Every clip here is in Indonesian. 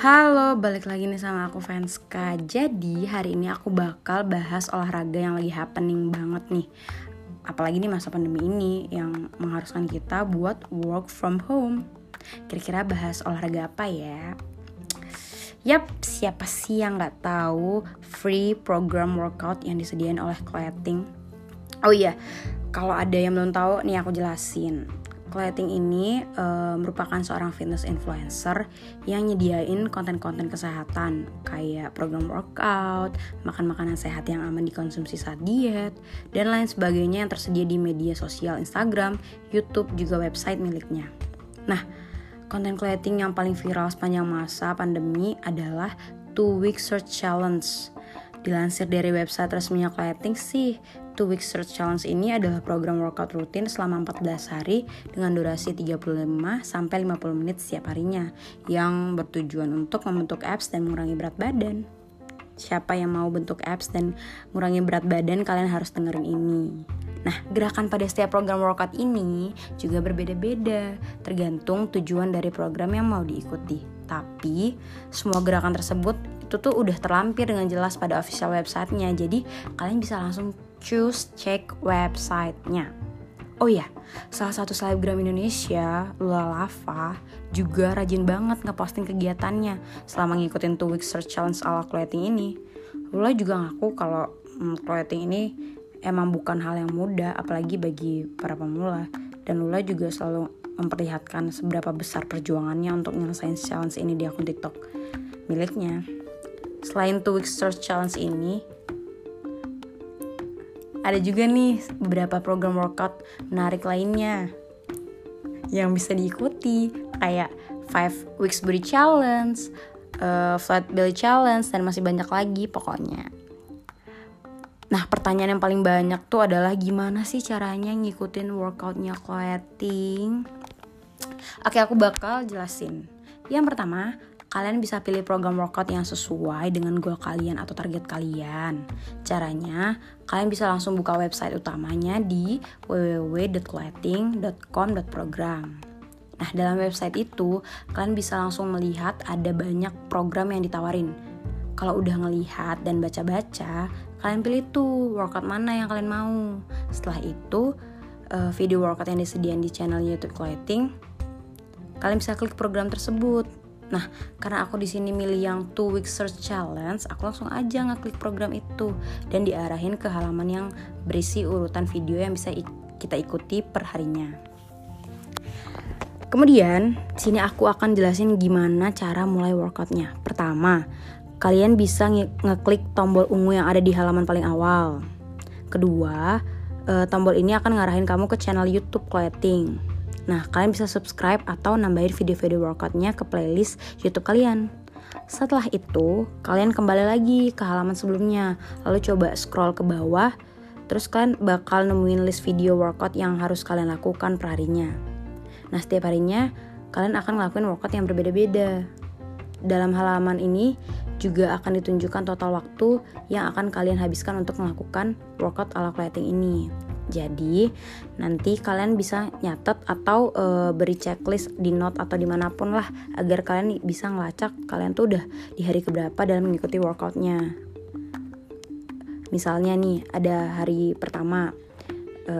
Halo, balik lagi nih sama aku Fanska Jadi hari ini aku bakal bahas olahraga yang lagi happening banget nih Apalagi nih masa pandemi ini yang mengharuskan kita buat work from home Kira-kira bahas olahraga apa ya? Yap, siapa sih yang gak tahu free program workout yang disediain oleh Clothing? Oh iya, kalau ada yang belum tahu nih aku jelasin Clothing ini uh, merupakan seorang fitness influencer yang nyediain konten-konten kesehatan kayak program workout, makan makanan sehat yang aman dikonsumsi saat diet, dan lain sebagainya yang tersedia di media sosial Instagram, YouTube, juga website miliknya. Nah, konten clothing yang paling viral sepanjang masa pandemi adalah Two Week Search Challenge. Dilansir dari website resminya Clothing sih, Two Week Search Challenge ini adalah program workout rutin selama 14 hari dengan durasi 35 sampai 50 menit setiap harinya yang bertujuan untuk membentuk abs dan mengurangi berat badan. Siapa yang mau bentuk abs dan mengurangi berat badan kalian harus dengerin ini. Nah, gerakan pada setiap program workout ini juga berbeda-beda, tergantung tujuan dari program yang mau diikuti. Tapi, semua gerakan tersebut itu tuh udah terlampir dengan jelas pada official websitenya, jadi kalian bisa langsung choose cek websitenya. Oh ya, salah satu selebgram Indonesia, Lula Lava, juga rajin banget ngeposting kegiatannya selama ngikutin two week search challenge ala clothing ini. Lula juga ngaku kalau hmm, clothing ini emang bukan hal yang mudah, apalagi bagi para pemula. Dan Lula juga selalu memperlihatkan seberapa besar perjuangannya untuk nyelesain challenge ini di akun TikTok miliknya. Selain two week search challenge ini, ada juga nih beberapa program workout menarik lainnya yang bisa diikuti kayak 5 weeks body challenge, uh, flat belly challenge dan masih banyak lagi pokoknya. Nah pertanyaan yang paling banyak tuh adalah gimana sih caranya ngikutin workoutnya clothing? Oke aku bakal jelasin. Yang pertama, kalian bisa pilih program workout yang sesuai dengan goal kalian atau target kalian. Caranya, kalian bisa langsung buka website utamanya di www.clothing.com.program. Nah, dalam website itu, kalian bisa langsung melihat ada banyak program yang ditawarin. Kalau udah ngelihat dan baca-baca, kalian pilih tuh workout mana yang kalian mau. Setelah itu, eh, video workout yang disediakan di channel YouTube Clothing, kalian bisa klik program tersebut Nah, karena aku di sini milih yang two week search challenge, aku langsung aja ngeklik program itu dan diarahin ke halaman yang berisi urutan video yang bisa kita ikuti per harinya. Kemudian, sini aku akan jelasin gimana cara mulai workoutnya. Pertama, kalian bisa ngeklik tombol ungu yang ada di halaman paling awal. Kedua, eh, tombol ini akan ngarahin kamu ke channel YouTube Clothing. Nah, kalian bisa subscribe atau nambahin video-video workoutnya ke playlist YouTube kalian. Setelah itu, kalian kembali lagi ke halaman sebelumnya, lalu coba scroll ke bawah, terus kalian bakal nemuin list video workout yang harus kalian lakukan per harinya. Nah, setiap harinya kalian akan ngelakuin workout yang berbeda-beda. Dalam halaman ini juga akan ditunjukkan total waktu yang akan kalian habiskan untuk melakukan workout ala clothing ini. Jadi nanti kalian bisa nyatet atau e, beri checklist di note atau di mana pun lah agar kalian bisa ngelacak kalian tuh udah di hari keberapa dalam mengikuti workoutnya. Misalnya nih ada hari pertama e,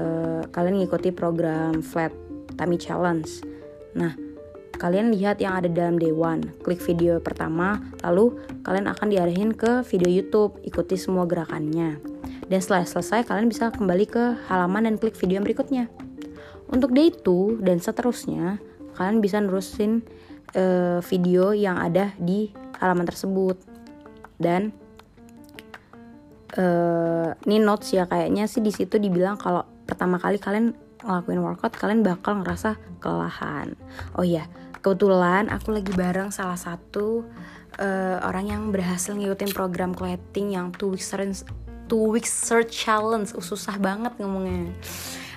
kalian mengikuti program flat tummy challenge. Nah kalian lihat yang ada dalam day one, klik video pertama, lalu kalian akan diarahin ke video YouTube, ikuti semua gerakannya. Dan setelah selesai, kalian bisa kembali ke halaman dan klik video yang berikutnya. Untuk day 2 dan seterusnya, kalian bisa nerusin uh, video yang ada di halaman tersebut. Dan uh, ini notes ya kayaknya sih di situ dibilang kalau pertama kali kalian ngelakuin workout kalian bakal ngerasa kelelahan. Oh iya, kebetulan aku lagi bareng salah satu uh, orang yang berhasil ngikutin program clothing yang two weeks two weeks search challenge. Uh, susah banget ngomongnya.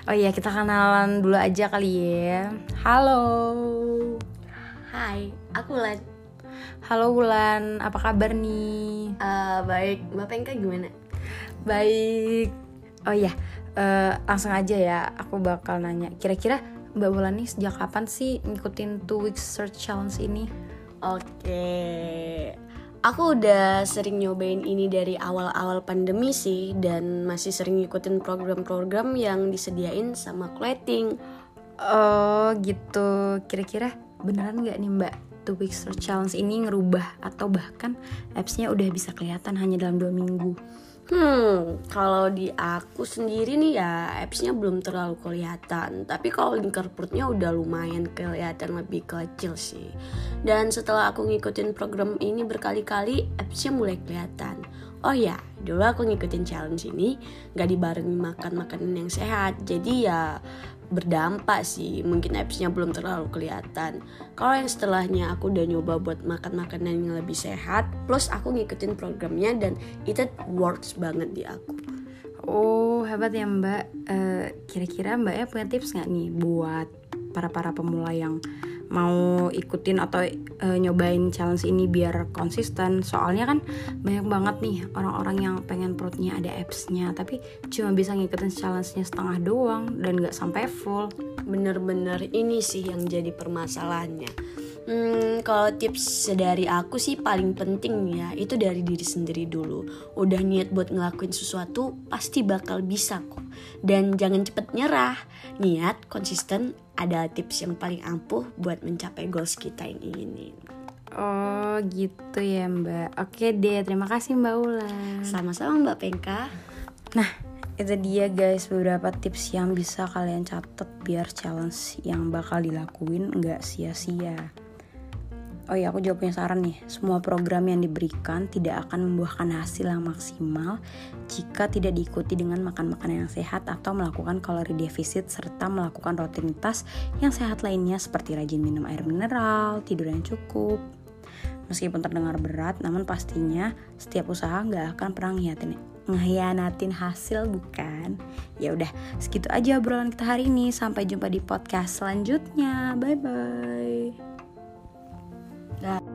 Oh iya kita kenalan dulu aja kali ya. Halo. Hai aku Wulan halo Wulan apa kabar nih? Uh, baik. Mbak Pengka gimana? Baik. Oh iya uh, langsung aja ya. Aku bakal nanya kira-kira Mbak Wulan nih sejak kapan sih ngikutin two weeks search challenge ini? Oke. Aku udah sering nyobain ini dari awal-awal pandemi sih dan masih sering ngikutin program-program yang disediain sama Clothing. Oh gitu. Kira-kira beneran nggak nih Mbak? Two Weeks Challenge ini ngerubah atau bahkan appsnya udah bisa kelihatan hanya dalam dua minggu. Hmm, kalau di aku sendiri nih ya appsnya belum terlalu kelihatan. Tapi kalau lingkar perutnya udah lumayan kelihatan lebih kecil sih. Dan setelah aku ngikutin program ini berkali-kali appsnya mulai kelihatan. Oh ya, dulu aku ngikutin challenge ini gak dibarengi makan makanan yang sehat. Jadi ya berdampak sih. Mungkin appsnya belum terlalu kelihatan. Kalau yang setelahnya aku udah nyoba buat makan makanan yang lebih sehat plus aku ngikutin programnya dan itu works banget di aku. Oh hebat ya mbak. Uh, kira-kira mbak ya punya tips nggak nih buat para para pemula yang mau ikutin atau uh, nyobain challenge ini biar konsisten soalnya kan banyak banget nih orang-orang yang pengen perutnya ada appsnya tapi cuma bisa ngikutin challenge-nya setengah doang dan nggak sampai full bener-bener ini sih yang jadi permasalahannya Hmm, kalau tips dari aku sih paling penting ya itu dari diri sendiri dulu. Udah niat buat ngelakuin sesuatu pasti bakal bisa kok. Dan jangan cepet nyerah. Niat, konsisten, ada tips yang paling ampuh buat mencapai goals kita yang inginin. Oh gitu ya mbak. Oke deh terima kasih mbak Ula Sama-sama mbak Pengka Nah itu dia guys. Beberapa tips yang bisa kalian catat biar challenge yang bakal dilakuin nggak sia-sia Oh ya, aku juga punya saran nih. Semua program yang diberikan tidak akan membuahkan hasil yang maksimal jika tidak diikuti dengan makan makanan yang sehat atau melakukan kalori defisit serta melakukan rutinitas yang sehat lainnya seperti rajin minum air mineral, tidur yang cukup. Meskipun terdengar berat, namun pastinya setiap usaha nggak akan pernah ngiyatin ngehianatin hasil bukan ya udah segitu aja obrolan kita hari ini sampai jumpa di podcast selanjutnya bye bye 자.